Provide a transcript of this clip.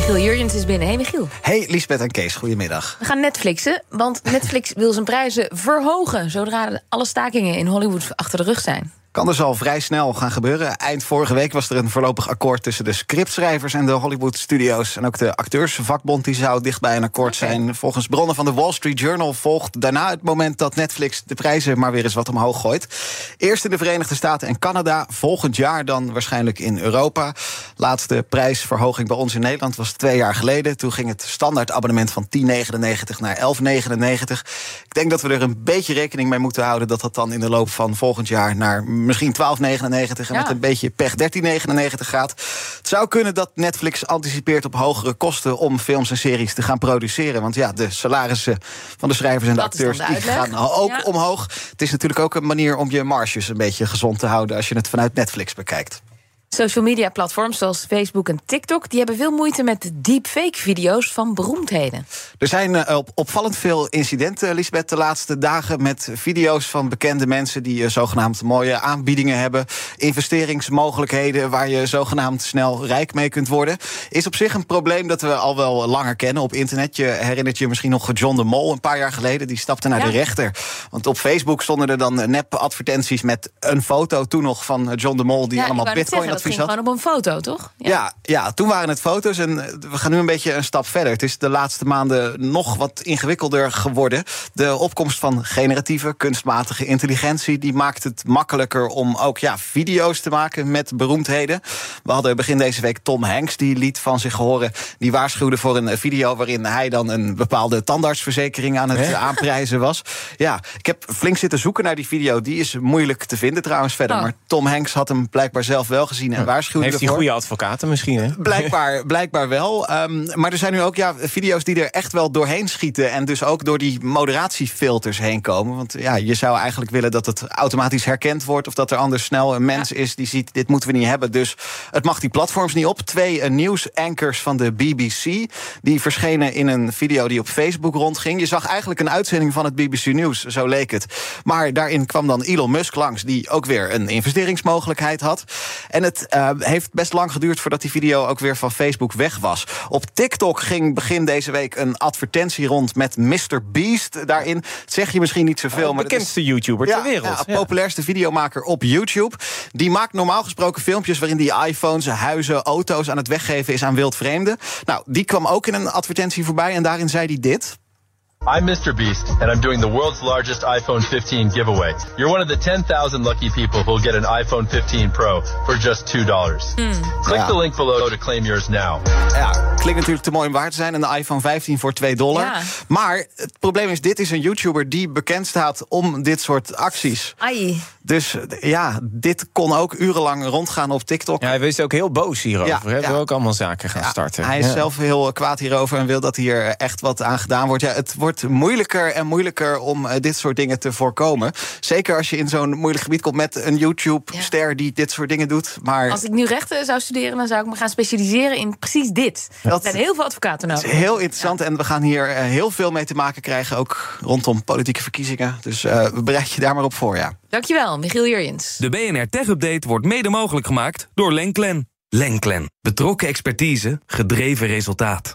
Michiel Jurjens is binnen. Hey Michiel. Hey Lisbeth en Kees, goedemiddag. We gaan Netflixen, want Netflix wil zijn prijzen verhogen... zodra alle stakingen in Hollywood achter de rug zijn. Kan dus al vrij snel gaan gebeuren. Eind vorige week was er een voorlopig akkoord tussen de scriptschrijvers en de Hollywood Studios. En ook de acteursvakbond die zou dichtbij een akkoord zijn. Volgens bronnen van de Wall Street Journal volgt daarna het moment dat Netflix de prijzen maar weer eens wat omhoog gooit. Eerst in de Verenigde Staten en Canada, volgend jaar dan waarschijnlijk in Europa. Laatste prijsverhoging bij ons in Nederland was twee jaar geleden. Toen ging het standaardabonnement van 10,99 naar 11,99. Ik denk dat we er een beetje rekening mee moeten houden dat dat dan in de loop van volgend jaar naar misschien 12,99 en met een beetje pech 13,99 gaat. Het zou kunnen dat Netflix anticipeert op hogere kosten om films en series te gaan produceren. Want ja, de salarissen van de schrijvers en de acteurs die gaan ook omhoog. Het is natuurlijk ook een manier om je marges een beetje gezond te houden als je het vanuit Netflix bekijkt. Social media platforms zoals Facebook en TikTok... die hebben veel moeite met deepfake-video's van beroemdheden. Er zijn uh, opvallend veel incidenten, Lisbeth, de laatste dagen... met video's van bekende mensen die uh, zogenaamd mooie aanbiedingen hebben... investeringsmogelijkheden waar je zogenaamd snel rijk mee kunt worden. Is op zich een probleem dat we al wel langer kennen op internet. Je herinnert je misschien nog John de Mol een paar jaar geleden. Die stapte naar ja. de rechter. Want op Facebook stonden er dan nep-advertenties met een foto toen nog van John de Mol... die ja, allemaal bitcoin dat ging gewoon op een foto, toch? Ja. ja. Ja, toen waren het foto's en we gaan nu een beetje een stap verder. Het is de laatste maanden nog wat ingewikkelder geworden. De opkomst van generatieve kunstmatige intelligentie... die maakt het makkelijker om ook ja, video's te maken met beroemdheden. We hadden begin deze week Tom Hanks, die liet van zich horen... die waarschuwde voor een video waarin hij dan een bepaalde tandartsverzekering aan het He? aanprijzen was. Ja, ik heb flink zitten zoeken naar die video. Die is moeilijk te vinden trouwens verder. Oh. Maar Tom Hanks had hem blijkbaar zelf wel gezien en waarschuwde Heeft hij goede advocaten misschien, hè? Blijkbaar, blijkbaar wel. Um, maar er zijn nu ook ja, video's die er echt wel doorheen schieten... en dus ook door die moderatiefilters heen komen. Want ja, je zou eigenlijk willen dat het automatisch herkend wordt... of dat er anders snel een mens ja. is die ziet... dit moeten we niet hebben, dus het mag die platforms niet op. Twee uh, nieuwsankers van de BBC... die verschenen in een video die op Facebook rondging. Je zag eigenlijk een uitzending van het BBC Nieuws, zo leek het. Maar daarin kwam dan Elon Musk langs... die ook weer een investeringsmogelijkheid had. En het uh, heeft best lang geduurd voordat die video ook weer van Facebook weg was. Op TikTok ging begin deze week een advertentie rond met Mr. Beast. Daarin zeg je misschien niet zoveel. Oh, maar bekendste YouTuber ja, ter wereld. Ja, populairste videomaker op YouTube. Die maakt normaal gesproken filmpjes waarin die iPhones, huizen, auto's aan het weggeven is aan wildvreemden. Nou, die kwam ook in een advertentie voorbij en daarin zei hij dit. I'm Mr. Beast, and I'm doing the world's largest iPhone 15 giveaway. You're one of the 10,000 lucky people who'll get an iPhone 15 Pro for just $2. Mm. Click ja. the link below to claim yours now. Ja, klinkt natuurlijk te mooi om waar te zijn. En de iPhone 15 voor 2 dollar. Ja. Maar het probleem is, dit is een YouTuber die bekend staat om dit soort acties. Ai. Dus ja, dit kon ook urenlang rondgaan op TikTok. Ja, hij is ook heel boos hierover. Ja, Hij wil ook allemaal zaken gaan starten. Hij is zelf heel kwaad hierover en wil dat hier echt wat aan gedaan wordt. Ja, het wordt moeilijker en moeilijker om uh, dit soort dingen te voorkomen. Zeker als je in zo'n moeilijk gebied komt met een YouTube-ster ja. die dit soort dingen doet. Maar als ik nu rechten zou studeren, dan zou ik me gaan specialiseren in precies dit. Dat er zijn heel veel advocaten nodig. is heel interessant ja. en we gaan hier uh, heel veel mee te maken krijgen, ook rondom politieke verkiezingen. Dus uh, bereid je daar maar op voor, ja. Dankjewel, Michiel Jurjens. De BNR Tech Update wordt mede mogelijk gemaakt door Lenklen. Lenklen. Betrokken expertise, gedreven resultaat.